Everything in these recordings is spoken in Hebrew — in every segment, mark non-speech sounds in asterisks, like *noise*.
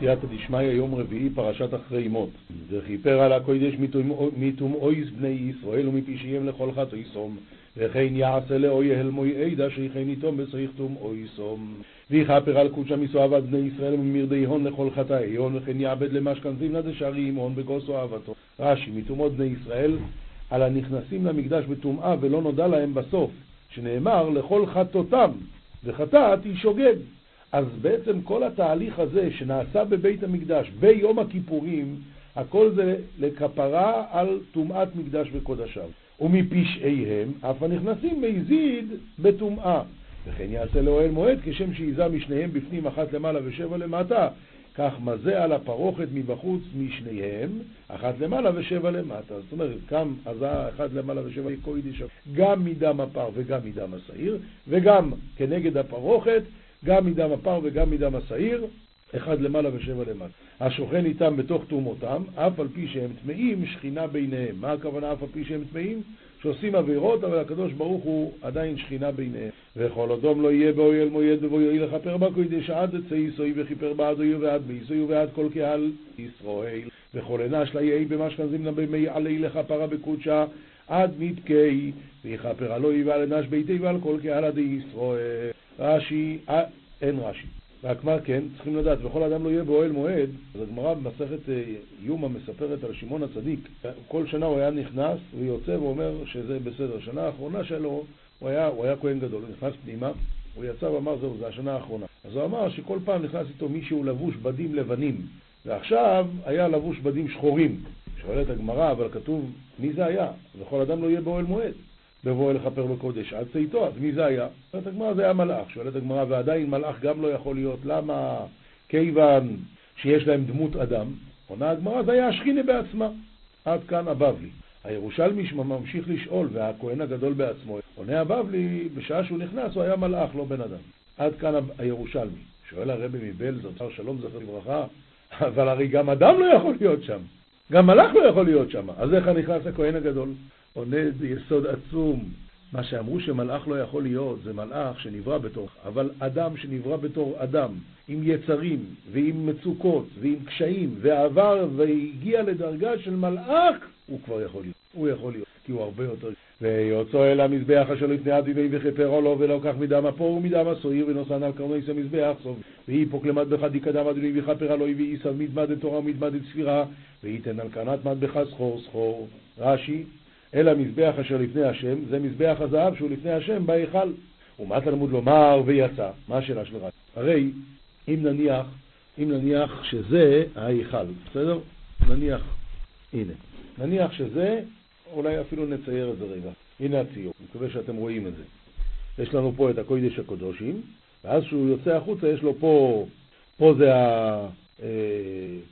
סייעתא דשמיא, יום רביעי, פרשת אחרי מות. וכיפר על הקודש מטומאויס בני ישראל ומפשעיהם לכל חטאיסום, וכן יעשה לאויהל מויעדה שיכן איתום בסריך טומאויסום. ויכפר על קודשא מסואבת בני ישראל וממרדי הון לכל חטאי הון, וכן יעבד למשכנתים לדשרים הון בגוסו אהבתו. רש"י, מטומאות בני ישראל, על הנכנסים למקדש בטומאה ולא נודע להם בסוף, שנאמר לכל חטאותם, וחטאת היא שוגג. אז בעצם כל התהליך הזה שנעשה בבית המקדש ביום הכיפורים, הכל זה לכפרה על טומאת מקדש וקודשיו. ומפשעיהם אף הנכנסים מזיד בטומאה. וכן יעשה לאוהל מועד כשם שיזה משניהם בפנים אחת למעלה ושבע למטה. כך מזה על הפרוכת מבחוץ משניהם, אחת למעלה ושבע למטה. זאת אומרת, קם עזה אחת למעלה ושבע קוידיש, גם מדם הפר וגם מדם השעיר, וגם כנגד הפרוכת גם מדם הפר וגם מדם השעיר, אחד למעלה ושבע למטה. השוכן איתם בתוך תרומותם, אף על פי שהם טמאים, שכינה ביניהם. מה הכוונה אף על פי שהם טמאים? שעושים עבירות, אבל הקדוש ברוך הוא עדיין שכינה ביניהם. וכל אדום לא יהיה באויל מויד ובו יועיל לכפר בקודש עד צאיסוי וכיפר בעד אויו ועד ביסוי ועד כל קהל ישראל. וכל אנש לה יהי במשכן זמנה במי עלי לכפרה בקודשה עד מתקי ויכפר עלוי ועל אנש ביתי ועל כל קהל עדי ישראל. רש"י, אין רש"י. רק מה כן, צריכים לדעת, וכל אדם לא יהיה באוהל מועד, אז הגמרא במסכת אה, יומא מספרת על שמעון הצדיק. כל שנה הוא היה נכנס ויוצא ואומר שזה בסדר. שנה האחרונה שלו, הוא היה, הוא היה כהן גדול, הוא נכנס פנימה, הוא יצא ואמר זהו, זו השנה האחרונה. אז הוא אמר שכל פעם נכנס איתו מישהו לבוש בדים לבנים, ועכשיו היה לבוש בדים שחורים. שואלת הגמרא, אבל כתוב מי זה היה? וכל אדם לא יהיה באוהל מועד. בבואו לכפר בקודש עד צאתו, אז מי זה היה? אומרת הגמרא זה היה מלאך, שואלת הגמרא, ועדיין מלאך גם לא יכול להיות, למה? כיוון שיש להם דמות אדם, עונה הגמרא, זה היה השכינה בעצמה. עד כאן הבבלי. הירושלמי ממשיך לשאול, והכהן הגדול בעצמו, עונה הבבלי, בשעה שהוא נכנס הוא היה מלאך, לא בן אדם. עד כאן הירושלמי. שואל הרבי מבלזר, שר שלום זכר לברכה, *laughs* אבל הרי גם אדם לא יכול להיות שם. גם מלאך לא יכול להיות שם. אז איך נכנס הכהן הגדול? עונה יסוד עצום. מה שאמרו שמלאך לא יכול להיות, זה מלאך שנברא בתור, אבל אדם שנברא בתור אדם, עם יצרים ועם מצוקות ועם קשיים, ועבר והגיע לדרגה של מלאך, הוא כבר יכול להיות. הוא יכול להיות, כי הוא הרבה יותר... ויוצאו אל המזבח אשר לפני אביבי וכפרו לו ולא כך מדם אפור ומדם הסועיר ונוסן על קרנו איסה מזבח סוף ויהי פה כלמטבך דיקדם אדוני וכפר אלוהי ואיסה מדמד תורה ומדמד ספירה וייתן על קרנת מטבך סחור סחור רש"י אל המזבח אשר לפני השם, זה מזבח הזהב שהוא לפני השם בהיכל. ומה תלמוד לומר ויצא? מה השאלה של רש"י? הרי אם נניח, אם נניח שזה ההיכל, בסדר? נניח, הנה, נניח שזה, אולי אפילו נצייר את זה רגע. הנה הציור, מקווה שאתם רואים את זה. יש לנו פה את הקודש הקודשים, ואז כשהוא יוצא החוצה יש לו פה, פה זה, ה, אה,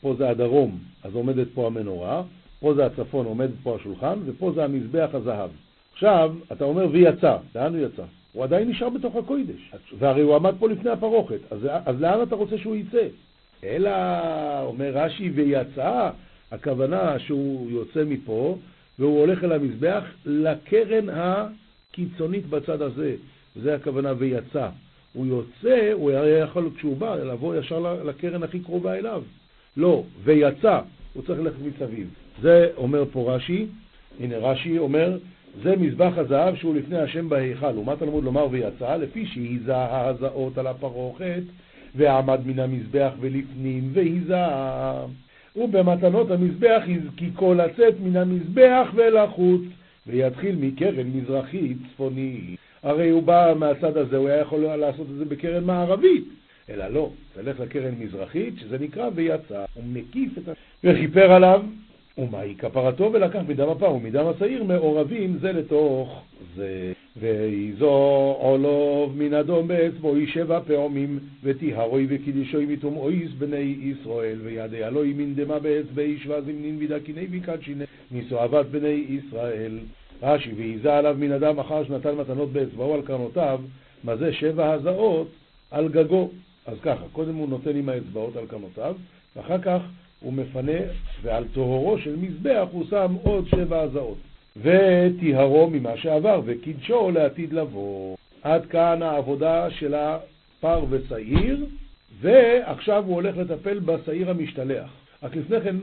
פה זה הדרום, אז עומדת פה המנורה, פה זה הצפון, עומד פה השולחן, ופה זה המזבח הזהב. עכשיו, אתה אומר ויצא, לאן הוא יצא? הוא עדיין נשאר בתוך הקוידש, והרי הוא עמד פה לפני הפרוכת, אז, אז לאן אתה רוצה שהוא יצא? אלא, אומר רש"י, ויצא, הכוונה שהוא יוצא מפה, והוא הולך אל המזבח לקרן הקיצונית בצד הזה, וזה הכוונה ויצא. הוא יוצא, הוא היה יכול כשהוא בא לבוא ישר לקרן הכי קרובה אליו. לא, ויצא, הוא צריך ללכת מסביב. זה אומר פה רש"י, הנה רש"י אומר, זה מזבח הזהב שהוא לפני השם בהיכל. ומה תלמוד לומר ויצא? לפי שהיזה ההזעות על הפרוכת, ועמד מן המזבח ולפנים, והיזה. ובמתנות המזבח הזקיקו לצאת מן המזבח ולחוץ, ויתחיל מקרן מזרחית צפונית. הרי הוא בא מהצד הזה, הוא היה יכול לעשות את זה בקרן מערבית. אלא לא, תלך לקרן מזרחית, שזה נקרא ויצא, הוא מקיף את ה... וכיפר עליו ומהי כפרתו ולקח מדם הפר ומדם השעיר מעורבים זה לתוך זה. ואיזו עולוב מן אדום באצבו שבע פעמים וטיהרוי וקידישוי מטומאויס בני ישראל וידי אלוהי מן דמה באצבעי שווה זמנין ודקיני וקדשיני מסואבת בני ישראל. רש"י ועיזה עליו מן אדם אחר שנתן מתנות באצבעו על קרנותיו מה זה שבע הזעות על גגו. אז ככה, קודם הוא נותן עם האצבעות על קרנותיו ואחר כך הוא מפנה, ועל טהורו של מזבח הוא שם עוד שבע הזעות. וטיהרו ממה שעבר, וקידשו לעתיד לבוא. עד כאן העבודה של הפר ושעיר, ועכשיו הוא הולך לטפל בשעיר המשתלח. רק לפני כן,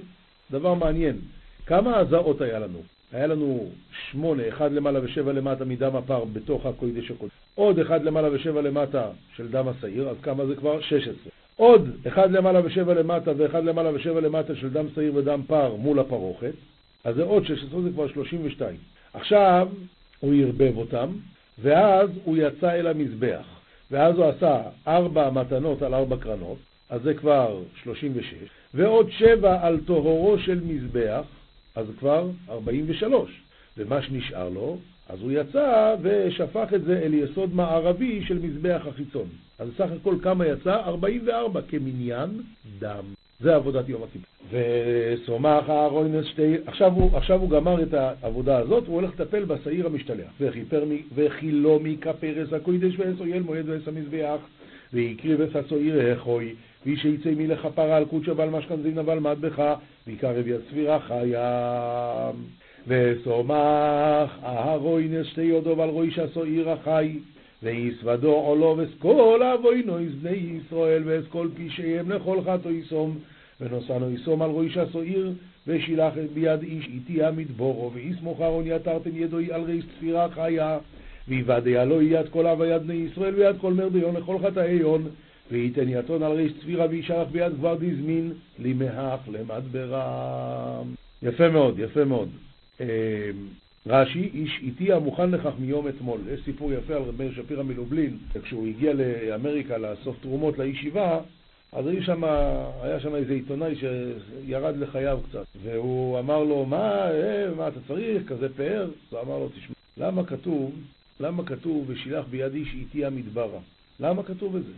דבר מעניין, כמה הזעות היה לנו? היה לנו שמונה, אחד למעלה ושבע למטה מדם הפר בתוך הקוידש הקודש. עוד אחד למעלה ושבע למטה של דם השעיר, אז כמה זה כבר? שש עשרה. עוד אחד למעלה ושבע למטה ואחד למעלה ושבע למטה של דם שעיר ודם פר מול הפרוכת, אז זה עוד שש עשרה, זה כבר שלושים ושתיים. עכשיו הוא ערבב אותם, ואז הוא יצא אל המזבח, ואז הוא עשה ארבע מתנות על ארבע קרנות, אז זה כבר שלושים ושש, ועוד שבע על טהורו של מזבח, אז כבר 43. ומה שנשאר לו, אז הוא יצא ושפך את זה אל יסוד מערבי של מזבח החיצון. אז סך הכל כמה יצא? 44 כמניין דם. זה עבודת יום הכיפור. וסומך אהרון שתי... עכשיו הוא, עכשיו הוא גמר את העבודה הזאת, הוא הולך לטפל בשעיר המשתלח. וכילו מכפרס הקוידש ואסויל מועד ואס המזבח, והקריב את הסועיר החוי, וישיצא מלכפרה על קודשא ועל משכנזין ועל מטבחה, ויקרב יד סבירה חיה. וסומך אהרוינס שתי יודו ועל ראש הסועיר החי. ויסבדו עולו וסכל אבוינו בני ישראל ואסכל פשעיהם לכל חטו יסום ונוסענו יסום על ראש הסועיר ושילח ביד איש איתי המדבורו ויסמוך אהרון יתרתם ידו על ריש צפירה חיה ויוודע לו יד כל אב ויד בני ישראל ויד כל מרדיון לכל חטאיון וייתן יתון על ריש צפירה וישלח ביד כבר דזמין למהך למדברה. יפה מאוד, יפה מאוד. אמ, רש"י, איש איתי המוכן לכך מיום אתמול. יש סיפור יפה על רבי מאיר שפירא מלובלין, כשהוא הגיע לאמריקה לאסוף תרומות לישיבה, אז היה שם, היה שם איזה עיתונאי שירד לחייו קצת, והוא אמר לו, מה, אה, מה אתה צריך, כזה פאר? הוא אמר לו, תשמע, למה כתוב, למה כתוב, ושילח ביד איש איתי המדברה? למה כתוב את זה?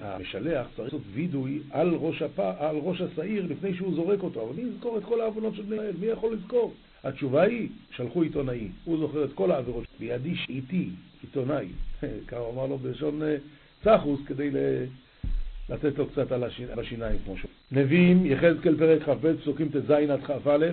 המשלח צריך לעשות וידוי על ראש. על ראש השעיר לפני שהוא זורק אותו, אבל מי יזכור את כל העוונות של בני ישראל? מי יכול לזכור? התשובה היא, שלחו עיתונאי, הוא זוכר את כל העבירות, בידי איתי, עיתונאי, *laughs* ככה הוא אמר לו בלשון אה, צחוס כדי לתת לו קצת על השיניים כמו שהוא. נביאים, יחזקאל פרק כ"ב, פסוקים ט"ז עד כ"א,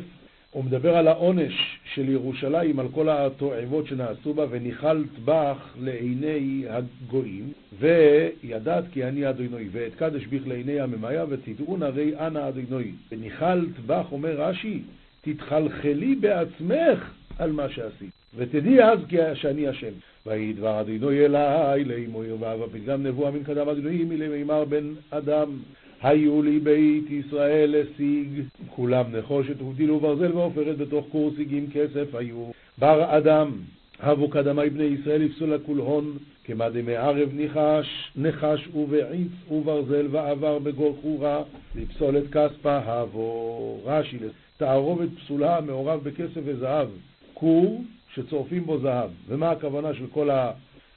הוא מדבר על העונש של ירושלים, על כל התועבות שנעשו בה, וניחלת בך לעיני הגויים, וידעת כי אני אדוני, ואתקדש בך לעיני הממיה, ותדעון הרי אנא אדוני. וניחלת בך, אומר רש"י, תתחלחלי בעצמך על מה שעשית, ותדעי אז כי שאני השם. ויהי דבר אדוני אלי לאמור ירבב, פתגם נבואה מן קדם אדוני מלמימר בן אדם. היו לי בית ישראל להשיג, כולם נחושת ובדילו ברזל ועופרת בתוך קור סיגים כסף היו. בר אדם, הבו קדמי בני ישראל יפסו לכולהון, כמה דמי ערב ניחש, נחש ובעיץ וברזל ועבר בגול חורה, לפסול את כספה הבו. רש"י, תערובת פסולה מעורב בכסף וזהב, כור שצורפים בו זהב. ומה הכוונה של כל, ה...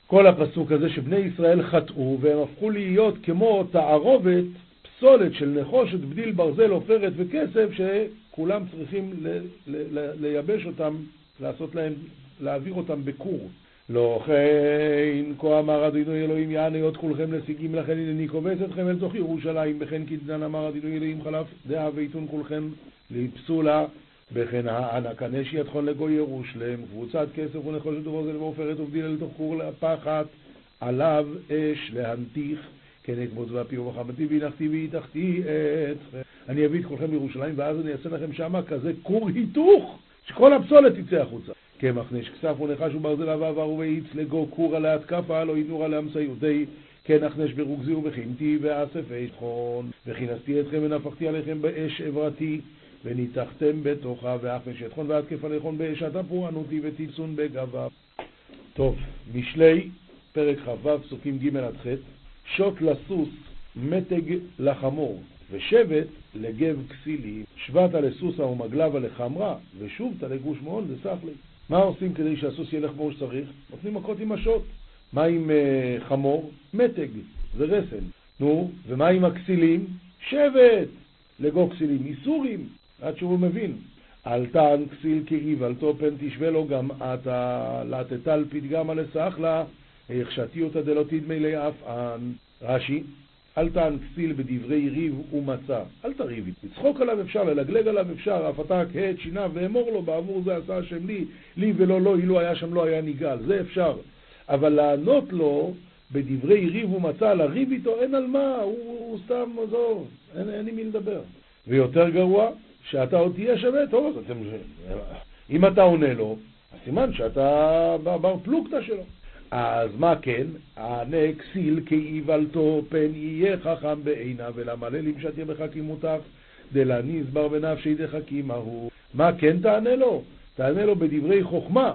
כל הפסוק הזה? שבני ישראל חטאו והם הפכו להיות כמו תערובת פסולת של נחושת, בדיל, ברזל, עופרת וכסף, שכולם צריכים ל, ל, ל, לייבש אותם, לעשות להם, להעביר אותם בכור. לא כן, כה אמר אדינו אלוהים יענה עוד כולכם נשיגים לכן הנני כובס אתכם אל תוך ירושלים, וכן כדנן אמר אדינו אלוהים חלף דעה ואיתון כולכם לפסולה, וכן הענה כנש ידכון לגוי ירושלם, קבוצת כסף ונחושת וברזל ועופרת ובדיל אל תוך כור לפחת, עליו אש להנתיך כן אקבוץ ואפי וחמתי והנחתי והיתכתי אתכם. אני אביא את כולכם לירושלים ואז אני אעשה לכם שמה כזה כור היתוך שכל הפסולת תצא החוצה. קמח נש כסף ונחש וברזל ועבר ובאיץ לגו כור על ההתקפה לא ינור עליה מסעיותי כן אכנש ברוגזי ובכימתי ואסף אשכון וכינסתי אתכם ונפחתי עליכם באש עברתי. וניצחתם בתוכה ואכנש אתכון ואתקף עליכון באש התפורענותי ותיצון בגבה. טוב, משלי פרק כ"ו פסוקים ג' עד ח' שוט לסוס, מתג לחמור, ושבט לגב כסילי, שבטה לסוסה ומגלבה לחמרה, ושובתא לגוש מעון וסחלי. מה עושים כדי שהסוס ילך כמו שצריך? נותנים מכות עם השוט. מה עם uh, חמור? מתג, זה רסן. נו, ומה עם הכסילים? שבט! לגו כסילים, איסורים, עד שהוא מבין. אל תען כסיל כאיוולתו פן תשווה לו גם עתה, לטטל פתגמה לסחלה, הכשתי אותה דלא תדמי לאפען. רש"י, אל כסיל בדברי ריב ומצה, אל תריב איתי. לצחוק עליו אפשר, ללגלג עליו אפשר, אף אתה כהה את שיניו ואמור לו, בעבור זה עשה השם לי, לי ולא לו, אילו היה שם לא היה נגאל, זה אפשר. אבל לענות לו בדברי ריב ומצא, לריב איתו אין על מה, הוא, הוא סתם, עזוב, אין, אין עם מי לדבר. ויותר גרוע, שאתה עוד תהיה שווה, טוב, אז אתם... אם אתה עונה לו, אז סימן שאתה בר פלוגתא שלו. אז מה כן? ענה כסיל כאיוולתו פן יהיה חכם בעיניו, ולמלא למשת ימך כמותך, דלה נזבר בנפשי דחכים ההוא. מה כן תענה לו? תענה לו בדברי חוכמה.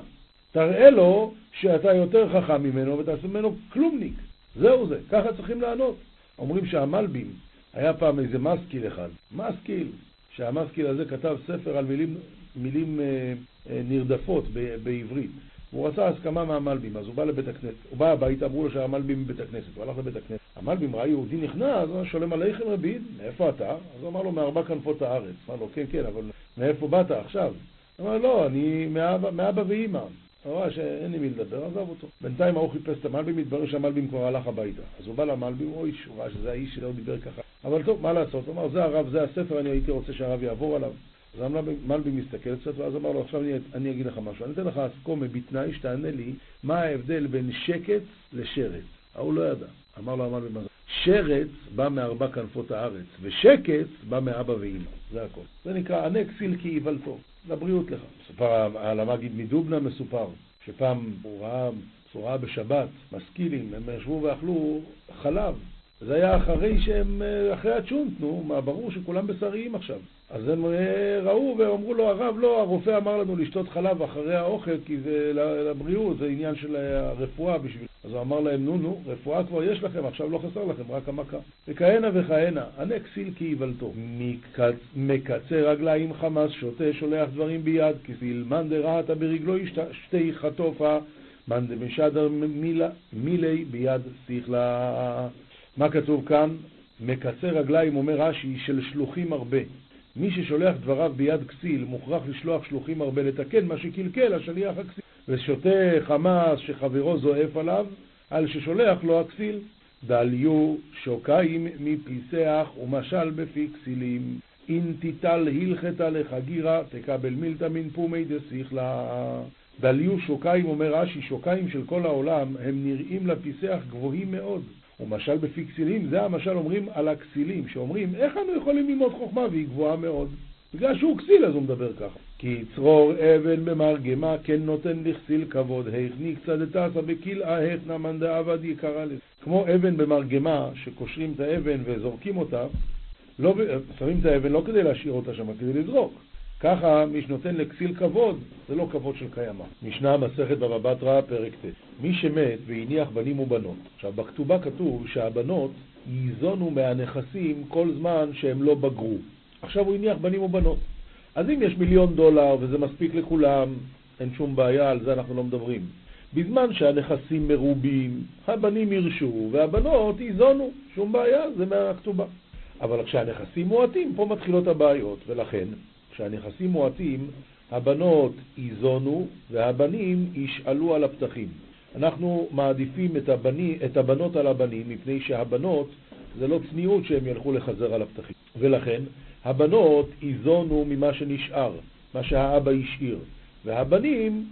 תראה לו שאתה יותר חכם ממנו ותעשה ממנו כלומניק. זהו זה, ככה צריכים לענות. אומרים שהמלבים, היה פעם איזה מסקיל אחד, מסקיל, שהמסקיל הזה כתב ספר על מילים, מילים אה, אה, נרדפות ב, בעברית. הוא רצה הסכמה מהמלבים, אז הוא בא לבית הכנסת, הוא בא הביתה, אמרו לו שהמלבים בבית הכנסת, הוא הלך לבית הכנסת. המלבים ראה יהודי נכנס, הוא שולם עליכם רבין, מאיפה אתה? אז הוא אמר לו, מארבע כנפות הארץ. אמר לו, כן, כן, אבל מאיפה באת עכשיו? אמר, לא, אני מאבא, מאבא ואימא. הוא ראה שאין לי מי לדבר, עזב אותו. בינתיים ההוא חיפש את המלבים, התברר שהמלבים כבר הלך הביתה. אז הוא בא למלבים, אוי, הוא ראה שזה האיש שלא דיבר ככה. אבל טוב, מה לעשות? הוא אמר, זה הרב, זה הספר, אני הייתי רוצה שהרב יעבור עליו. אז המלבי מסתכל קצת, ואז אמר לו, עכשיו אני, אני אגיד לך משהו. אני אתן לך אסכומה בתנאי שתענה לי מה ההבדל בין שקט לשרץ. ההוא לא ידע. אמר לו המלבי, מה זה? שרץ בא מארבע כנפות הארץ, ושקט בא מאבא ואימא. זה הכל. זה נקרא ענה כסיל כי. לבריאות לך. מסופר על המגיד מדובנה מסופר, שפעם הוא ראה, ראה בשבת, משכילים, הם ישבו ואכלו חלב. זה היה אחרי שהם, אחרי הצ'ונט, נו, מה, ברור שכולם בשריים עכשיו. אז הם אה, ראו ואמרו לו, הרב, לא, הרופא אמר לנו לשתות חלב אחרי האוכל כי זה לבריאות, זה עניין של הרפואה בשביל... אז הוא אמר להם, נו, נו, רפואה כבר יש לכם, עכשיו לא חסר לכם, רק המכה. וכהנה וכהנה, הנק סיל כי יבלתו. מקצר רגליים חמאס, שותה, שולח דברים ביד, כי סילמן דרהתה ברגלו שתי חטופה, מאן דמשדר מילי ביד שכלה. מה כתוב כאן? מקצר רגליים, אומר רש"י, של שלוחים הרבה. מי ששולח דבריו ביד כסיל מוכרח לשלוח שלוחים הרבה לתקן מה שקלקל השליח הכסיל. ושותה חמאס שחברו זועף עליו, על ששולח לו הכסיל. דליו שוקיים מפיסח ומשל בפי כסילים. אם תיטל הלכתה לחגירה, תקבל מילתא מן פומי דסיכלה. דליו שוקיים, אומר רש"י, שוקיים של כל העולם, הם נראים לפיסח גבוהים מאוד. ומשל בפי כסילים, זה המשל אומרים על הכסילים, שאומרים, איך אנו יכולים ללמוד חוכמה והיא גבוהה מאוד? בגלל שהוא כסיל אז הוא מדבר ככה. כי צרור אבן במרגמה כן נותן לכסיל כבוד, היכני קצת דתסא בכלאה היכנא מאן דעבד יקרא לזה. כמו אבן במרגמה, שקושרים את האבן וזורקים אותה, לא, שמים את האבן לא כדי להשאיר אותה שם, כדי לזרוק. ככה מי שנותן לכסיל כבוד, זה לא כבוד של קיימא. משנה מסכת בבא בתרא, פרק ט'. מי שמת והניח בנים ובנות. עכשיו, בכתובה כתוב שהבנות ייזונו מהנכסים כל זמן שהם לא בגרו. עכשיו הוא הניח בנים ובנות. אז אם יש מיליון דולר וזה מספיק לכולם, אין שום בעיה, על זה אנחנו לא מדברים. בזמן שהנכסים מרובים, הבנים ירשו והבנות ייזונו, שום בעיה, זה מהכתובה. אבל כשהנכסים מועטים, פה מתחילות הבעיות, ולכן כשהנכסים מועטים, הבנות ייזונו והבנים ישאלו על הפתחים. אנחנו מעדיפים את, הבני, את הבנות על הבנים, מפני שהבנות זה לא צניעות שהם ילכו לחזר על הפתחים. ולכן הבנות ייזונו ממה שנשאר, מה שהאבא השאיר, והבנים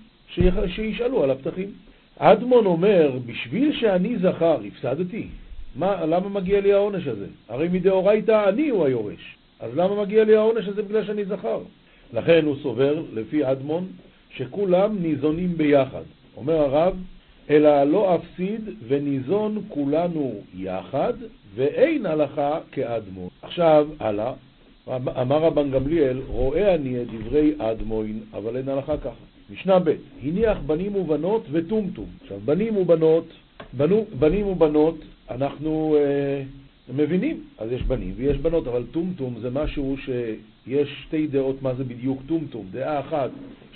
שישאלו על הפתחים. אדמון אומר, בשביל שאני זכר, הפסדתי. מה, למה מגיע לי העונש הזה? הרי מדאורייתא אני הוא היורש. אז למה מגיע לי העונש הזה בגלל שאני זכר? לכן הוא סובר, לפי אדמון, שכולם ניזונים ביחד. אומר הרב, אלא לא אפסיד וניזון כולנו יחד, ואין הלכה כאדמון. עכשיו, הלאה, אמר רבן גמליאל, רואה אני את דברי אדמוין, אבל אין הלכה ככה. משנה ב', הניח בנים ובנות וטומטום. עכשיו, בנים ובנות, בנו, בנים ובנות, אנחנו אה, מבינים, אז יש בנים ויש בנות, אבל טומטום זה משהו שיש שתי דעות מה זה בדיוק טומטום. דעה אחת,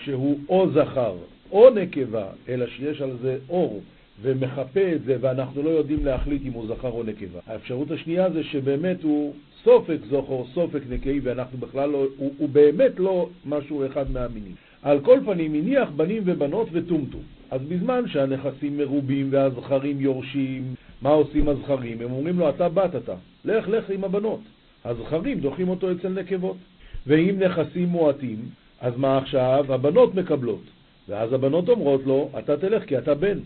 שהוא או זכר או נקבה, אלא שיש על זה אור ומחפה את זה ואנחנו לא יודעים להחליט אם הוא זכר או נקבה. האפשרות השנייה זה שבאמת הוא סופק זוכר, סופק נקי, ואנחנו בכלל לא, הוא, הוא באמת לא משהו אחד מהמינים. על כל פנים, הניח בנים ובנות וטומטום. אז בזמן שהנכסים מרובים והזכרים יורשים, מה עושים הזכרים? הם אומרים לו, אתה בת אתה, לך לך עם הבנות. הזכרים דוחים אותו אצל נקבות. ואם נכסים מועטים, אז מה עכשיו? הבנות מקבלות. ואז הבנות אומרות לו, אתה תלך כי אתה בן.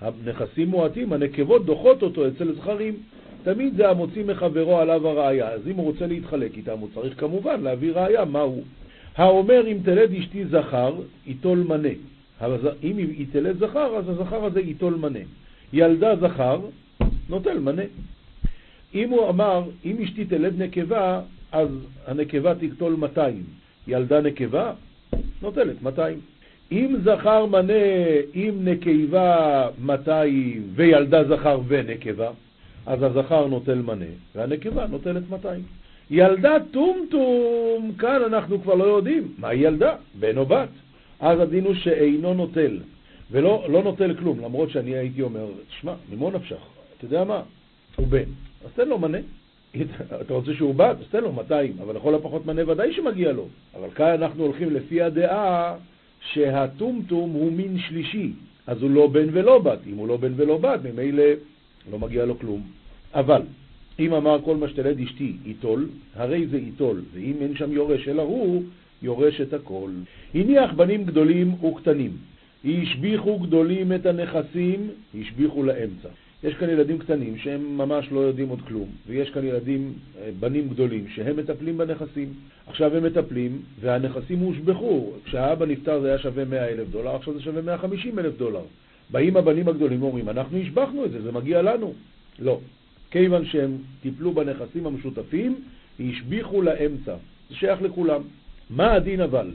הנכסים מועטים, הנקבות דוחות אותו אצל זכרים. תמיד זה המוציא מחברו עליו הראייה. אז אם הוא רוצה להתחלק איתם, הוא צריך כמובן להביא ראייה מהו. האומר אם תלד אשתי זכר, ייטול מנה. אם היא תלד זכר, אז הזכר הזה ייטול מנה. ילדה זכר, נוטל מנה. אם הוא אמר, אם אשתי תלד נקבה, אז הנקבה תקטול 200. ילדה נקבה, נוטלת 200. אם זכר מנה עם נקבה 200 וילדה זכר ונקבה, אז הזכר נוטל מנה והנקבה נוטלת 200. ילדה טומטום, כאן אנחנו כבר לא יודעים מה ילדה, בן או בת. אז הדין הוא שאינו נוטל, ולא לא נוטל כלום, למרות שאני הייתי אומר, שמע, ממו נפשך, אתה יודע מה, הוא בן, אז תן לו מנה. אתה רוצה שהוא בת, אז תן לו 200, אבל לכל הפחות מנה ודאי שמגיע לו. אבל כאן אנחנו הולכים לפי הדעה שהטומטום הוא מין שלישי, אז הוא לא בן ולא בת. אם הוא לא בן ולא בת, ממילא לא מגיע לו כלום. אבל אם אמר כל מה שתלד אשתי ייטול, הרי זה ייטול, ואם אין שם יורש אלא הוא, יורש את הכל. הניח בנים גדולים וקטנים, השביחו גדולים את הנכסים, השביחו לאמצע. יש כאן ילדים קטנים שהם ממש לא יודעים עוד כלום, ויש כאן ילדים, אה, בנים גדולים, שהם מטפלים בנכסים. עכשיו הם מטפלים, והנכסים הושבחו. כשהאבא נפטר זה היה שווה 100 אלף דולר, עכשיו זה שווה 150 אלף דולר. באים הבנים הגדולים ואומרים, אנחנו השבחנו את זה, זה מגיע לנו. לא. כיוון שהם טיפלו בנכסים המשותפים, השביחו לאמצע. זה שייך לכולם. מה הדין אבל?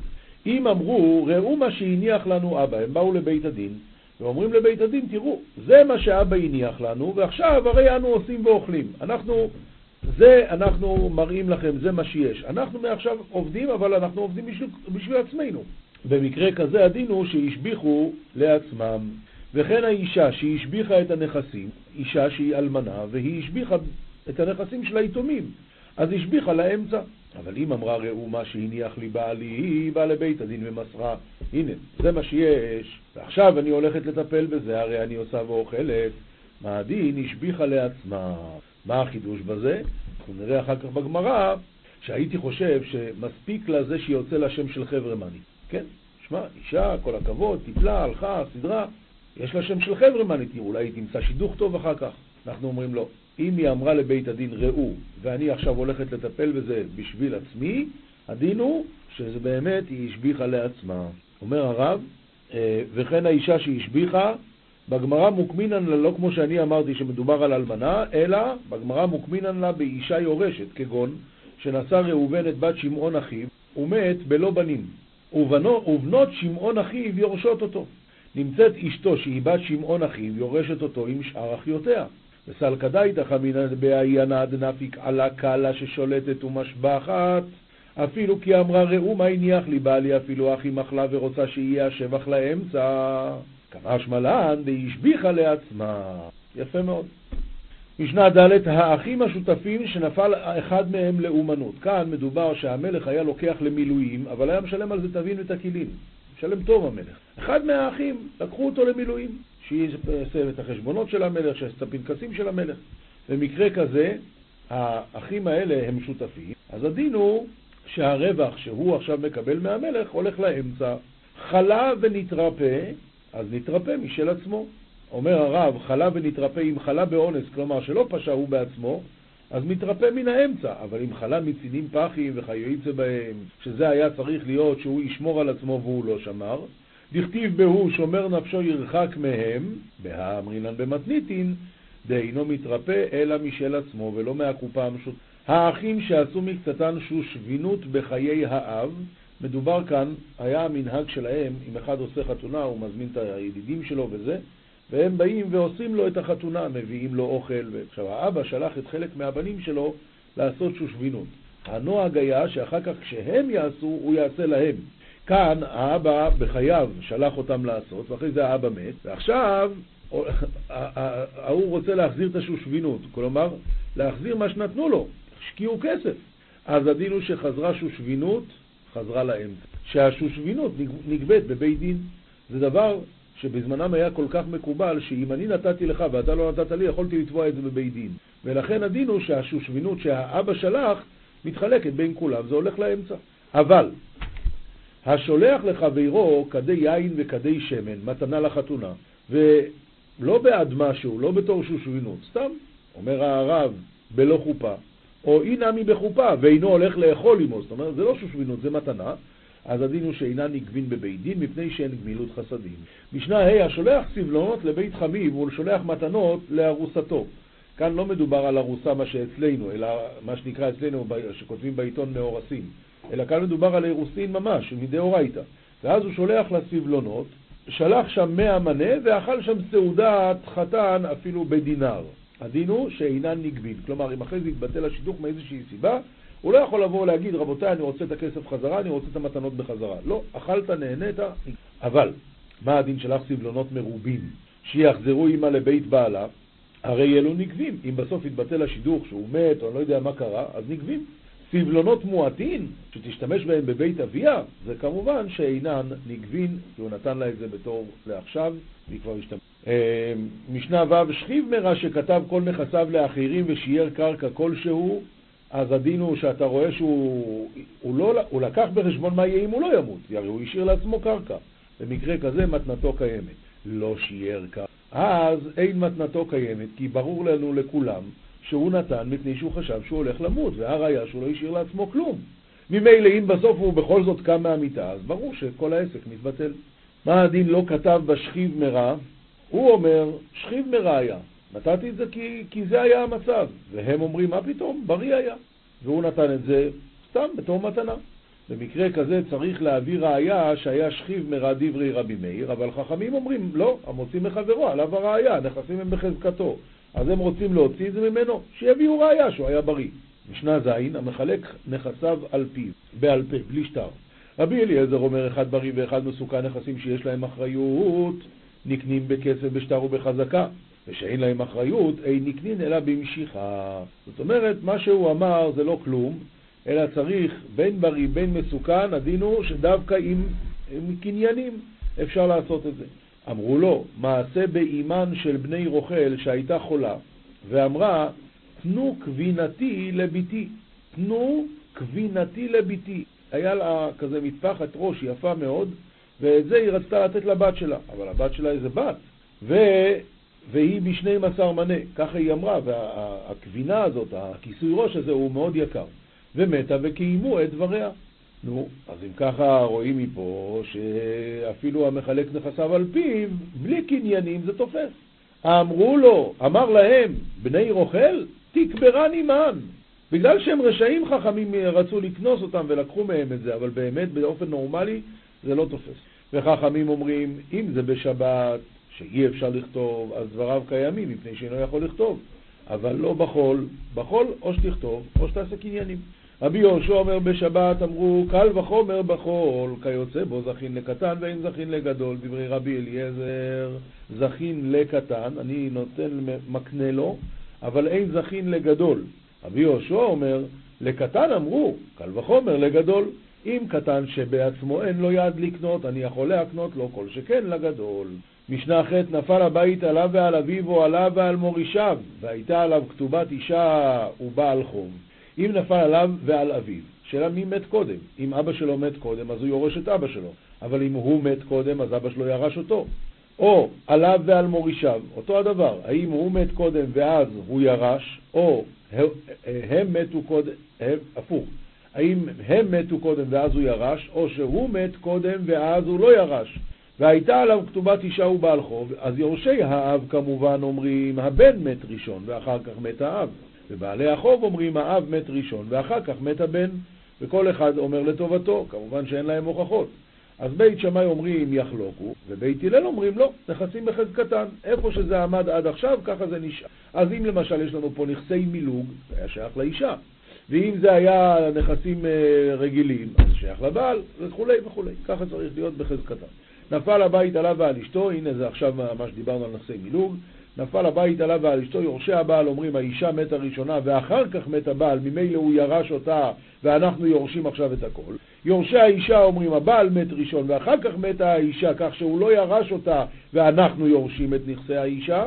אם אמרו, ראו מה שהניח לנו אבא, הם באו לבית הדין, ואומרים לבית הדין, תראו, זה מה שאבא הניח לנו, ועכשיו הרי אנו עושים ואוכלים. אנחנו, זה אנחנו מראים לכם, זה מה שיש. אנחנו מעכשיו עובדים, אבל אנחנו עובדים בשביל, בשביל עצמנו. במקרה כזה הדין הוא שהשביחו לעצמם. וכן האישה שהשביחה את הנכסים, אישה שהיא אלמנה, והיא השביחה את הנכסים של היתומים, אז השביחה לאמצע. אבל אם אמרה ראו מה שהניח לי בעלי, היא באה לבית הדין ומסרה, הנה, זה מה שיש, ועכשיו אני הולכת לטפל בזה, הרי אני עושה ואוכלת. מה הדין? השביחה לעצמה. מה החידוש בזה? אנחנו נראה אחר כך בגמרא, שהייתי חושב שמספיק לזה שיוצא לה שם של חבר'ה. כן, שמע, אישה, כל הכבוד, טיפלה, הלכה, סדרה, יש לה שם של חבר'ה אולי היא תמצא שידוך טוב אחר כך. אנחנו אומרים לא. אם היא אמרה לבית הדין ראו, ואני עכשיו הולכת לטפל בזה בשביל עצמי, הדין הוא שזה באמת היא השביחה לעצמה. אומר הרב, אה, וכן האישה שהשביחה, בגמרא מוקמינן לה לא כמו שאני אמרתי שמדובר על אלמנה, אלא בגמרא מוקמינן לה באישה יורשת, כגון שנשא ראובן את בת שמעון אחיו, ומת בלא בנים, ובנו, ובנות שמעון אחיו יורשות אותו. נמצאת אשתו שהיא בת שמעון אחיו, יורשת אותו עם שאר אחיותיה. וסלקא דייתא אמינא בעיינה דנפיק עלה קלה ששולטת ומשבחת אפילו כי אמרה ראו מה הניח לי בעלי אפילו אחי מחלה ורוצה שיהיה השבח לאמצע. קרא שמלן והשביחה לעצמה. יפה מאוד. משנה ד' האחים השותפים שנפל אחד מהם לאומנות. כאן מדובר שהמלך היה לוקח למילואים אבל היה משלם על זה תבין ותקילין. משלם טוב המלך. אחד מהאחים לקחו אותו למילואים שיעשה את החשבונות של המלך, שיעשה את הפנקסים של המלך. במקרה כזה, האחים האלה הם שותפים, אז הדין הוא שהרווח שהוא עכשיו מקבל מהמלך הולך לאמצע. חלה ונתרפא, אז נתרפא משל עצמו. אומר הרב, חלה ונתרפא, אם חלה באונס, כלומר שלא פשע הוא בעצמו, אז מתרפא מן האמצע, אבל אם חלה מצינים פחים וכיוצא בהם, שזה היה צריך להיות שהוא ישמור על עצמו והוא לא שמר, דכתיב בהו שומר נפשו ירחק מהם, בהאמרינן במתניתין, דאינו מתרפא אלא משל עצמו ולא מהקופה המשות. האחים שעשו מקצתן שושבינות בחיי האב, מדובר כאן, היה המנהג שלהם, אם אחד עושה חתונה, הוא מזמין את הידידים שלו וזה, והם באים ועושים לו את החתונה, מביאים לו אוכל. עכשיו, האבא שלח את חלק מהבנים שלו לעשות שושבינות. הנוהג היה שאחר כך כשהם יעשו, הוא יעשה להם. כאן האבא בחייו שלח אותם לעשות, ואחרי זה האבא מת, ועכשיו *laughs* ההוא רוצה להחזיר את השושבינות, כלומר, להחזיר מה שנתנו לו, השקיעו כסף. אז הדין הוא שחזרה שושבינות, חזרה לאמצע. שהשושבינות נגבית בבית דין. זה דבר שבזמנם היה כל כך מקובל, שאם אני נתתי לך ואתה לא נתת לי, יכולתי לתבוע את זה בבית דין. ולכן הדין הוא שהשושבינות שהאבא שלח, מתחלקת בין כולם, זה הולך לאמצע. אבל השולח לחברו כדי יין וכדי שמן, מתנה לחתונה, לא בעד משהו, לא בתור שושבינות, סתם, אומר הרב, בלא חופה, או אי נמי בחופה, ואינו הולך לאכול עמו, זאת אומרת, זה לא שושבינות, זה מתנה, אז הדין הוא שאינה נגבין בבית דין, מפני שאין גמילות חסדים. משנה ה' השולח סבלונות לבית חמיב, הוא שולח מתנות לארוסתו. כאן לא מדובר על ארוסה מה שאצלנו, אלא מה שנקרא אצלנו, שכותבים בעיתון מאורסים, אלא כאן מדובר על אירוסין ממש, מדאורייתא. ואז הוא שולח לסבלונות, שלח שם מאה מנה ואכל שם סעודת חתן אפילו בדינר. הדין הוא שאינן נגבין. כלומר, אם אחרי זה יתבטל השידוך מאיזושהי סיבה, הוא לא יכול לבוא ולהגיד, רבותיי, אני רוצה את הכסף חזרה, אני רוצה את המתנות בחזרה. לא, אכלת, נהנית, אבל מה הדין שלך סבלונות מרובים? שיחזרו עמה לבית בעלה, הרי אלו נגבים. אם בסוף יתבטל השידוך שהוא מת או אני לא יודע מה קרה, אז נגבים. סבלונות מועטין, שתשתמש בהם בבית אביה, זה כמובן שאינן נגבין, כי הוא נתן לה את זה בתור לעכשיו, והיא כבר השתמשת. אה, משנה ו' שכיב מרע שכתב כל נכסיו לאחרים ושיער קרקע כלשהו, אז הדין הוא שאתה רואה שהוא הוא לא, הוא לקח בחשבון מה יהיה אם הוא לא ימות, הרי הוא השאיר לעצמו קרקע. במקרה כזה מתנתו קיימת. לא שיער קרקע. אז אין מתנתו קיימת, כי ברור לנו לכולם שהוא נתן מפני שהוא חשב שהוא הולך למות, והראיה שהוא לא השאיר לעצמו כלום. ממילא אם בסוף הוא בכל זאת קם מהמיטה, אז ברור שכל העסק מתבטל. מה הדין לא כתב בשכיב מרע? הוא אומר, שכיב מראיה. נתתי את זה כי, כי זה היה המצב. והם אומרים, מה פתאום, בריא היה. והוא נתן את זה סתם בתור מתנה. במקרה כזה צריך להביא ראיה שהיה שכיב מרע דברי רבי מאיר, אבל חכמים אומרים, לא, המוציא מחברו, עליו הראיה, הנכסים הם בחזקתו. אז הם רוצים להוציא את זה ממנו, שיביאו ראיה שהוא היה בריא. משנה ז', המחלק נכסיו על פיו, בעל פה, בלי שטר. רבי אליעזר אומר, אחד בריא ואחד מסוכן נכסים שיש להם אחריות, נקנים בכסף, בשטר ובחזקה, ושאין להם אחריות, אין נקנין אלא במשיכה. זאת אומרת, מה שהוא אמר זה לא כלום, אלא צריך בין בריא בין מסוכן, הדין הוא שדווקא עם, עם קניינים אפשר לעשות את זה. אמרו לו, מעשה באימן של בני רוכל שהייתה חולה, ואמרה, תנו קבינתי לביתי, תנו קבינתי לביתי. היה לה כזה מטפחת ראש יפה מאוד, ואת זה היא רצתה לתת לבת שלה, אבל הבת שלה איזה בת, ו... והיא בשני מסר מנה, ככה היא אמרה, והקבינה הזאת, הכיסוי ראש הזה הוא מאוד יקר, ומתה וקיימו את דבריה. נו, אז אם ככה רואים מפה שאפילו המחלק נכסיו על פיו, בלי קניינים זה תופס. אמרו לו, אמר להם, בני רוכל, תקברני מן. בגלל שהם רשעים חכמים רצו לקנוס אותם ולקחו מהם את זה, אבל באמת באופן נורמלי זה לא תופס. וחכמים אומרים, אם זה בשבת, שאי אפשר לכתוב, אז דבריו קיימים, מפני שאינו יכול לכתוב. אבל לא בחול, בחול או שתכתוב או שתעשה קניינים. רבי יהושע אומר בשבת, אמרו קל וחומר בחול, כיוצא בו זכין לקטן ואין זכין לגדול. דברי רבי אליעזר, זכין לקטן, אני נותן, מקנה לו, אבל אין זכין לגדול. רבי יהושע אומר, לקטן אמרו, קל וחומר לגדול. אם קטן שבעצמו אין לו יד לקנות, אני יכול להקנות לו כל שכן לגדול. משנה ח' נפל הבית עליו ועל אביו או עליו ועל מורישיו, והייתה עליו כתובת אישה ובעל חום. אם נפל עליו ועל אביו, שאלה מי מת קודם. אם אבא שלו מת קודם, אז הוא יורש את אבא שלו. אבל אם הוא מת קודם, אז אבא שלו ירש אותו. או עליו ועל מורישיו, אותו הדבר. האם הוא מת קודם ואז הוא ירש, או הם מתו קודם, הפוך. האם הם מתו קודם ואז הוא ירש, או שהוא מת קודם ואז הוא לא ירש. והייתה עליו כתובת אישה ובעל חוב, אז יורשי האב כמובן אומרים הבן מת ראשון ואחר כך מת האב. ובעלי החוב אומרים האב מת ראשון ואחר כך מת הבן, וכל אחד אומר לטובתו, כמובן שאין להם הוכחות. אז בית שמאי אומרים יחלוקו, ובית הלל אומרים לא, נכסים בחזקתן. איפה שזה עמד עד עכשיו, ככה זה נשאר. אז אם למשל יש לנו פה נכסי מילוג, זה היה שייך לאישה. ואם זה היה נכסים אה, רגילים, אז שייך לבעל, וכולי וכולי. ככה צריך להיות בחזקתן. נפל הבית עליו ועל אשתו, הנה זה עכשיו מה שדיברנו על נכסי מילוג, נפל הבית עליו ועל אשתו, יורשי הבעל אומרים האישה מתה ראשונה ואחר כך מת הבעל, ממילא הוא ירש אותה ואנחנו יורשים עכשיו את הכל. יורשי האישה אומרים הבעל מת ראשון ואחר כך מתה האישה כך שהוא לא ירש אותה ואנחנו יורשים את נכסי האישה.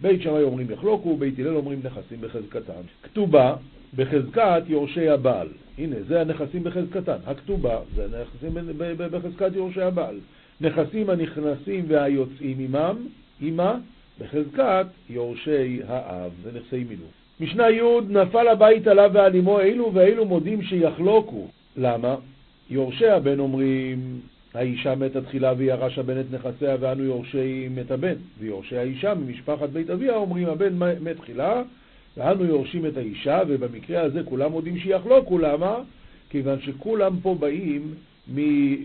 בית שמאי אומרים יחלוקו, בית הלל אומרים נכסים בחזקתם. כתובה בחזקת יורשי הבעל. הנה, זה הנכסים בחזקתן. הכתובה זה הנכסים בחזקת יורשי הבעל. נכסים הנכנסים והיוצאים עמם, עמה, בחזקת יורשי האב, זה נכסי מילואים. משנה י' נפל הבית עליו ועלימו אילו ואילו מודים שיחלוקו. למה? יורשי הבן אומרים האישה מתה תחילה וירש הבן את נכסיה ואנו יורשי מת הבן. ויורשי האישה ממשפחת בית אביה אומרים הבן מת תחילה ואנו יורשים את האישה ובמקרה הזה כולם מודים שיחלוקו. למה? כיוון שכולם פה באים מ-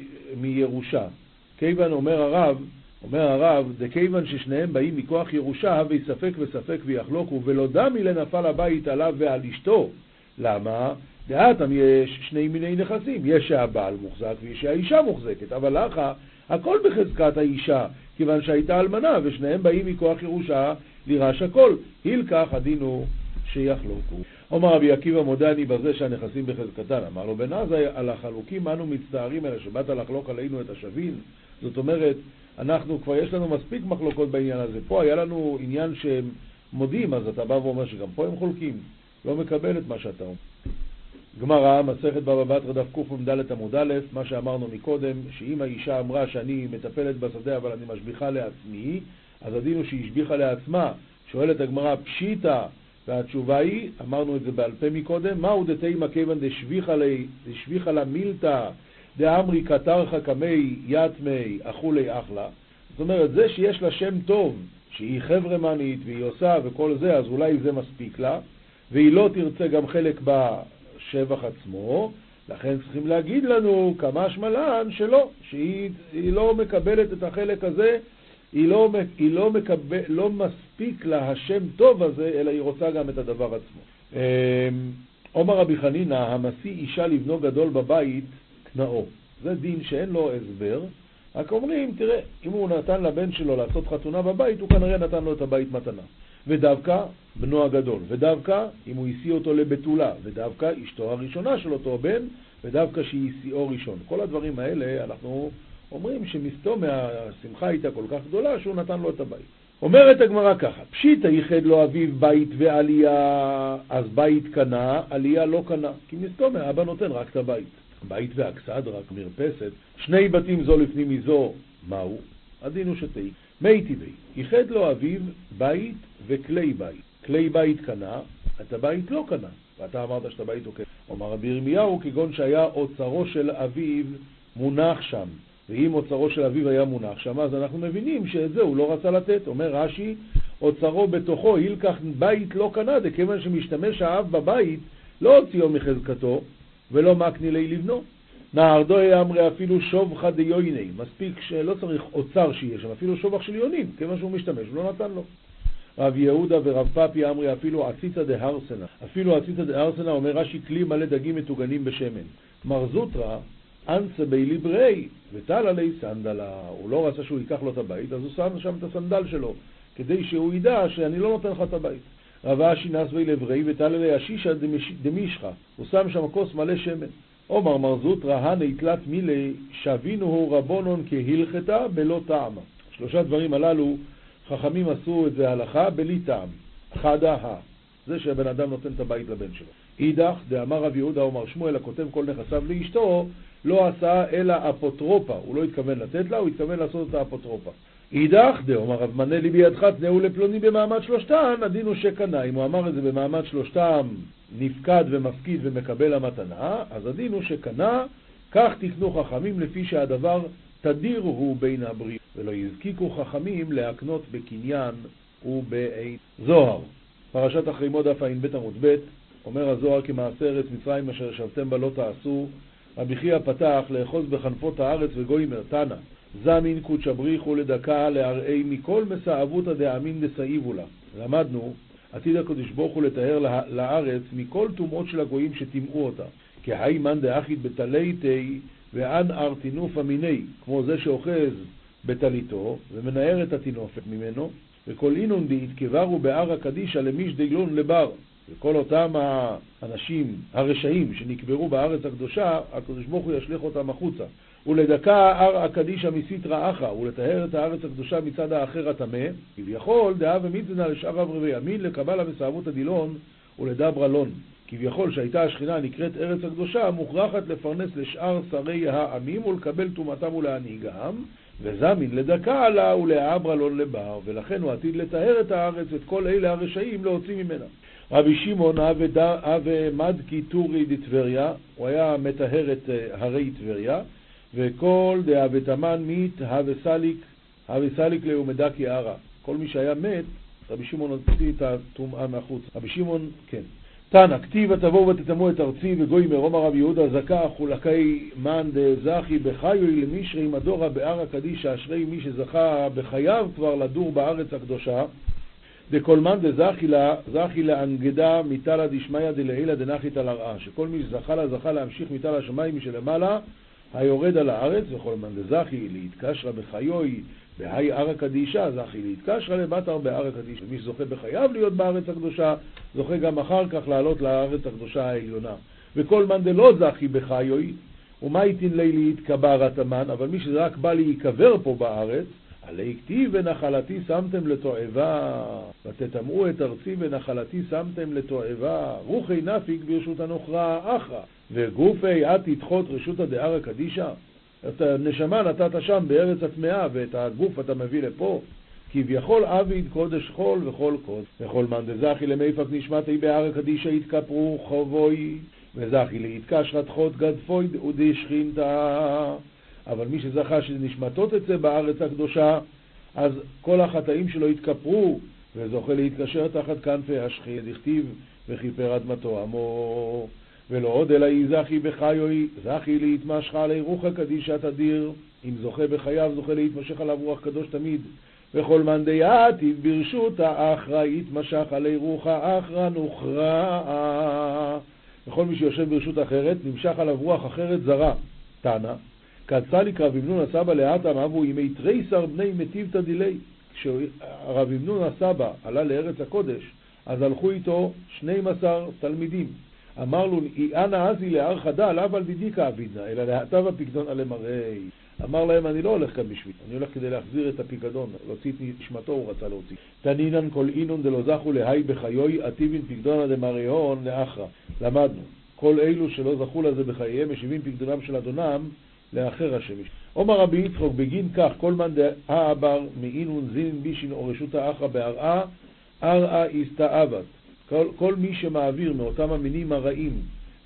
מירושה. כיוון אומר הרב אומר הרב, דכיוון ששניהם באים מכוח ירושה, הווי ספק וספק ויחלוקו, ולא דמי לנפל הבית עליו ועל אשתו. למה? דעתם יש שני מיני נכסים, יש שהבעל מוחזק ויש שהאישה מוחזקת, אבל לכה הכל בחזקת האישה, כיוון שהייתה אלמנה, ושניהם באים מכוח ירושה לירש הכל. הילקח הדין שיחלוקו. אומר רבי עקיבא מודה אני בזה שהנכסים בחזקתן. אמר לו בן עזאי, על החלוקים אנו מצטערים אלא שבאת לחלוק עלינו את השבין. זאת אומרת, אנחנו, כבר יש לנו מספיק מחלוקות בעניין הזה. פה היה לנו עניין שהם מודים, אז אתה בא ואומר שגם פה הם חולקים. לא מקבל את מה שאתה אומר. גמרא, מסכת בבא בתרא דף קע"ד עמוד א', מה שאמרנו מקודם, שאם האישה אמרה שאני מטפלת בשדה אבל אני משביחה לעצמי, אז הדין הוא שהיא השביחה לעצמה. שואלת הגמרא, פשיטא, והתשובה היא, אמרנו את זה בעל פה מקודם, מהו דתימא כיוון דשביחה לה מילתא דאמרי קטרחא קמי יתמי אכולי אחלה. זאת אומרת, זה שיש לה שם טוב, שהיא חברמנית והיא עושה וכל זה, אז אולי זה מספיק לה, והיא לא תרצה גם חלק בשבח עצמו, לכן צריכים להגיד לנו כמה שמלן שלא, שהיא לא מקבלת את החלק הזה, היא לא, היא לא, מקבל, לא מספיק לה השם טוב הזה, אלא היא רוצה גם את הדבר עצמו. אמ, עומר רבי חנינא, המשיא אישה לבנו גדול בבית, קנאו. זה דין שאין לו הסבר, רק אומרים, תראה, אם הוא נתן לבן שלו לעשות חתונה בבית, הוא כנראה נתן לו את הבית מתנה. ודווקא בנו הגדול, ודווקא אם הוא השיא אותו לבתולה, ודווקא אשתו הראשונה של אותו בן, ודווקא שהיא השיאו ראשון. כל הדברים האלה, אנחנו אומרים שמסתום מהשמחה הייתה כל כך גדולה שהוא נתן לו את הבית. אומרת הגמרא ככה, פשיטא ייחד לו אביו בית ועלייה, אז בית קנה, עלייה לא קנה, כי מסתום האבא נותן רק את הבית. בית ואכסד, רק מרפסת, שני בתים זו לפני מזו, מהו? הדין הוא שתי. מי טבעי, ייחד לו אביו בית וכלי בית. כלי בית קנה, את הבית לא קנה, ואתה אמרת שאת הבית הוא קנה. אומר רבי ירמיהו, כגון שהיה אוצרו של אביו מונח שם, ואם אוצרו של אביו היה מונח שם, אז אנחנו מבינים שאת זה הוא לא רצה לתת. אומר רש"י, אוצרו בתוכו, הילקח בית לא קנה, דכיוון שמשתמש האב בבית, לא הוציאו מחזקתו, ולא מקני לי לבנו. נהרדוי אמרי אפילו שובחא דיויני, מספיק שלא צריך אוצר שיהיה שם, אפילו שובח של יונים, כיוון שהוא משתמש, לא נתן לו. רב יהודה ורב פפי אמרי אפילו עציתא דהרסנה, אפילו עציתא דהרסנה אומר רש"י כלי מלא דגים מטוגנים בשמן. מר זוטרא אנסה בי ליברי וטל עלי סנדלה, הוא לא רצה שהוא ייקח לו את הבית, אז הוא שם שם את הסנדל שלו, כדי שהוא ידע שאני לא נותן לך את הבית. רב אשי נסווי לברי ותל אלי השישא דמישחא, הוא שם שם כוס מלא שמן. עומר מר זוטרא הנה תלת מילי שבינו רבונון כהלכתה בלא טעם. שלושה דברים הללו חכמים עשו את זה הלכה בלי טעם. חדה ה. זה שהבן אדם נותן את הבית לבן שלו. אידך, דאמר רב יהודה אומר שמואל הכותב כל נכסיו לאשתו, לא עשה אלא אפוטרופה. הוא לא התכוון לתת לה, הוא התכוון לעשות את האפוטרופה. אידך דאמר רב מנה לי בידך תנאו לפלוני במעמד שלושתן, הדין הוא שקנה. אם הוא אמר את זה במעמד שלושתם, נפקד ומפקיד ומקבל המתנה, אז הדין הוא שקנה, כך תקנו חכמים לפי שהדבר תדיר הוא בין הברית, ולא יזקיקו חכמים להקנות בקניין ובעין. זוהר, פרשת אחרי מוד דף ע"ב עמוד ב', אומר הזוהר כמעשה ארץ מצרים אשר ישבתם בה לא תעשו, רבי חייא פתח לאחוז בחנפות הארץ וגוימר תנא זמין קודשא בריחו לדקה להראי מכל מסעבותא דאמין דסעיבו לה. למדנו, עתיד הקדוש ברוך הוא לטהר לארץ מכל טומאות של הגויים שטימאו אותה. כהי מאן דאחית בטליתי ואן ארטינוף המיני, כמו זה שאוחז בטליתו ומנער את הטינופת ממנו, וכל אינון דאיתקברו בער הקדישא למיש דגלון לבר. וכל אותם האנשים הרשעים שנקברו בארץ הקדושה, הקדוש ברוך הוא ישליך אותם החוצה. ולדקה אר הקדישא מסיתרא אחא, ולטהר את הארץ הקדושה מצד האחר הטמא, כביכול דאה ומצנא לשאר אברבי ימין לקבלה וסעבות הדילון ולדברה לון. כביכול שהייתה השכינה נקראת ארץ הקדושה, מוכרחת לפרנס לשאר שרי העמים ולקבל טומאתם ולהנהיגם, וזמין לדקה עלה ולאברה לא לבר, ולכן הוא עתיד לטהר את הארץ, את כל אלה הרשעים להוציא ממנה. רבי שמעון אבי מדקי טורי דטבריה, הוא היה מטהר את אה, הרי טבריה, וכל דאבתמן מית הווה סליק, הווה סליק לאומדקי ערה. כל מי שהיה מת, רבי שמעון הוציא את הטומאה מהחוץ. רבי שמעון, כן. תנא, כתיב ותבואו ותטמאו את ארצי וגוי מרום הרב יהודה זכה חולקי מאן דזכי בחיוי למישרי מדורה בערא קדישא אשרי מי שזכה בחייו כבר לדור בארץ הקדושה דכל מאן דזכי לה, זכי לאנגדה מתלא דשמיא דלעילא על הרעה שכל מי שזכה לה זכה להמשיך מתל השמיים משלמעלה היורד על הארץ וכל מאן דזכי להתקשרה בחיוי בהאי ערא קדישא זכי להתקשרא לבתר בערא קדישא. מי שזוכה בחייו להיות בארץ הקדושה, זוכה גם אחר כך לעלות לארץ הקדושה העליונה. וכל מאן דלא זכי בחיוי, ומה יתין לי להתקברת המן, אבל מי שרק בא להיקבר פה בארץ, עלי כתיב ונחלתי שמתם לתועבה, ותטמאו את ארצי ונחלתי שמתם לתועבה, רוחי נפיק ברשות הנוכרה אחרא, וגופי את תדחות רשותא דערא קדישא. את הנשמה נתת שם בארץ הטמאה, ואת הגוף אתה מביא לפה. כביכול עביד קודש חול וכל קוד. וכל מאן דזכי למיפק נשמתי בהר קדישא יתכפרו חובוי, וזכי להתקשרת חוד גדפוי ודשכינתא. אבל מי שזכה שנשמתו תצא בארץ הקדושה, אז כל החטאים שלו יתכפרו, וזוכה להתקשר תחת כנפי השכין, דכתיב וכיפר אדמתו עמו. ולא עוד אלא היא זכי בחיוי, זכי להתמשך עלי רוחא קדישא תדיר, אם זוכה בחייו זוכה להתמשך עליו רוח קדוש תמיד. וכל מאן דייתיב ברשות האחרא יתמשך עלי רוחא אחרא נוכרא. וכל מי שיושב ברשות אחרת, נמשך עליו רוח אחרת זרה. תנא, כצליק רב אמנון הסבא לאטם אבו ימי תריסר בני מטיבתא דילי. כשרב אמנון הסבא עלה לארץ הקודש, אז הלכו איתו 12 תלמידים. אמר לו, אנא עזי להר חדל, לאו על דידיקה אבידנא, אלא להטב הפיקדון עלי מראי. אמר להם, אני לא הולך כאן בשביל, אני הולך כדי להחזיר את הפיקדון, להוציא את נשמתו הוא רצה להוציא. תנינן כל אינון דלא זכו להי בחיוי, עטיבין פיקדונא דמריאון לאחרא. למדנו, כל אלו שלא זכו לזה בחייהם, משיבים פיקדונם של אדונם לאחר השמש. עומר רבי יצחוק, בגין כך, כל מאן דהאבר מאינון זינין בישין או רשות האחרא בהרעה, ארעה הסתאבת. כל, כל מי שמעביר מאותם המינים הרעים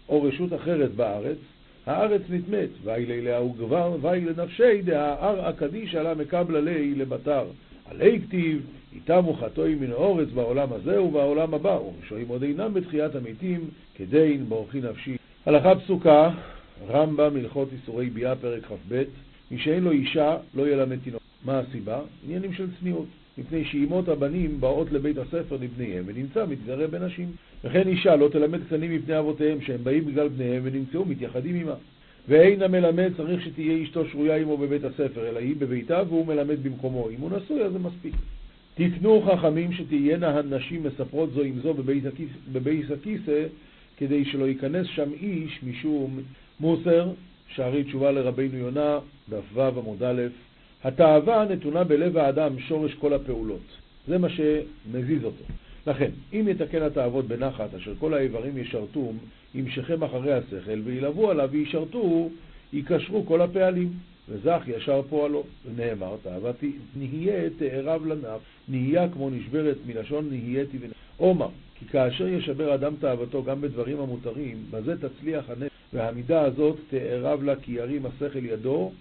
או רשות אחרת בארץ, הארץ נטמאת, ואי ליה הוא גבר, ואי לנפשי דהאר הקדיש עלה מקבלה לי לבתר. עלי כתיב, איתם חטואי מן האורץ בעולם הזה ובעולם הבא, ומשאים עוד אינם בתחיית המתים, כדין בורכי נפשי. הלכה פסוקה, רמב"ם, הלכות איסורי ביאה, פרק כ"ב, מי שאין לו אישה, לא ילמד תינוק. מה הסיבה? עניינים של צניעות. מפני שאימות הבנים באות לבית הספר לבניהם, ונמצא מתגרה בנשים. וכן אישה לא תלמד קטנים מפני אבותיהם, שהם באים בגלל בניהם, ונמצאו מתייחדים עמה. ואין המלמד צריך שתהיה אשתו שרויה עמו בבית הספר, אלא היא בביתה והוא מלמד במקומו. אם הוא נשוי אז זה מספיק. תקנו חכמים שתהיינה הנשים מספרות זו עם זו בבייס הכיסא, כדי שלא ייכנס שם איש משום מוסר, שערי תשובה לרבינו יונה, דף ו עמוד א', התאווה נתונה בלב האדם שורש כל הפעולות. זה מה שמזיז אותו. לכן, אם יתקן התאוות בנחת, אשר כל האיברים ישרתו, ימשכם אחרי השכל, וילוו עליו וישרתו, יקשרו כל הפעלים. וזך ישר פועלו. ונאמר, תאווה נהיה תארב לנף, נהיה כמו נשברת מלשון נהייתי ונ... עומר, כי כאשר ישבר אדם תאוותו גם בדברים המותרים, בזה תצליח הנפש, והמידה הזאת תארב לה כי ירים השכל ידו,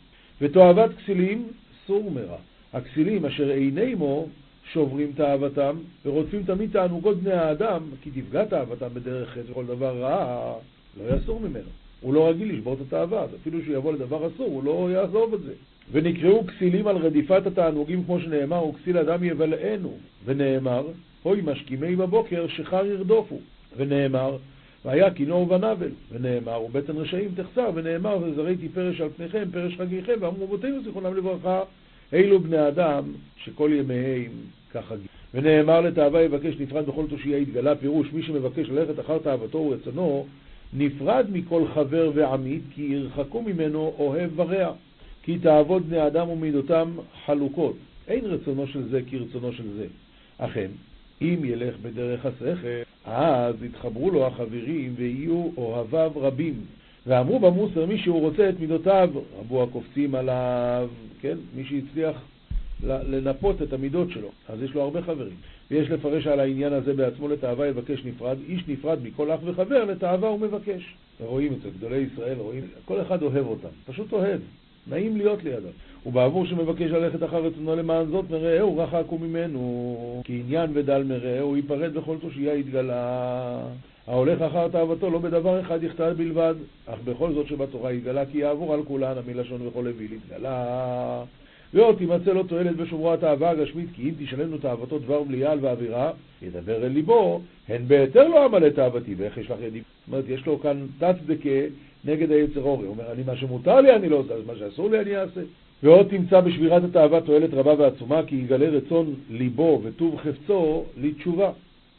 ותאוות כסילים סור מרע. הכסילים אשר עיני מו שוברים תאוותם ורודפים תמיד תענוגות בני האדם, כי תפגע תאוותם בדרך חטא וכל דבר רע, לא יסור ממנו. הוא לא רגיל לשבור את התאווה, אז אפילו שהוא יבוא לדבר אסור, הוא לא יעזוב את זה. ונקראו כסילים על רדיפת התענוגים, כמו שנאמר, וכסיל אדם יבלענו. ונאמר, הוי משכימי בבוקר שחר ירדופו. ונאמר, והיה כינור ונבל, ונאמר, ובטן רשעים תחסר, ונאמר, וזריתי פרש על פניכם, פרש חגיכם, ואמרו רבותינו זיכרונם לברכה, אלו בני אדם שכל ימיהם ככה גיל. ונאמר לתאווה יבקש נפרד בכל תושייה יתגלה, פירוש מי שמבקש ללכת אחר תאוותו ורצונו, נפרד מכל חבר ועמית, כי ירחקו ממנו אוהב ורע. כי תאוות בני אדם ומידותם חלוקות, אין רצונו של זה כרצונו של זה. אכן, אם ילך בדרך השכל, אז יתחברו לו החברים ויהיו אוהביו רבים, ואמרו במוסר, מי שהוא רוצה את מידותיו, רבו הקופצים עליו, כן? מי שהצליח לנפות את המידות שלו, אז יש לו הרבה חברים. ויש לפרש על העניין הזה בעצמו לתאווה יבקש נפרד, איש נפרד מכל אח וחבר, לתאווה הוא מבקש. רואים את זה, גדולי ישראל רואים, כל אחד אוהב אותם, פשוט אוהב, נעים להיות לידם. ובעבור שמבקש ללכת אחר רצונו למען זאת מרעהו רחק ממנו, כי עניין ודל מרעהו ייפרד בכל תושייה יתגלה. ההולך אחר תאוותו לא בדבר אחד יחטא בלבד, אך בכל זאת שבתורה יתגלה כי יעבור על כולן המלשון וכל אוויל יתגלה. ועוד תימצא לו תועלת בשומרו התאווה הגשמית, כי אם תשלמנו תאוותו דבר מליאה ואווירה, ידבר אל ליבו, הן בהיתר לא עמלה תאוותי, ואיך יש לך ידים? זאת אומרת, יש לו כאן תת דקה נגד היצר אורי. הוא אומר, אני מה שמותר לי אני לא עושה, אז מה שאסור לי אני אעשה. ועוד תמצא בשבירת התאווה תועלת רבה ועצומה, כי יגלה רצון ליבו וטוב חפצו לתשובה.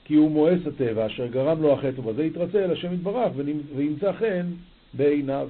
כי הוא מואס הטבע אשר גרם לו החטא, ובזה יתרצה אל השם יתברך וימצא חן בעיניו.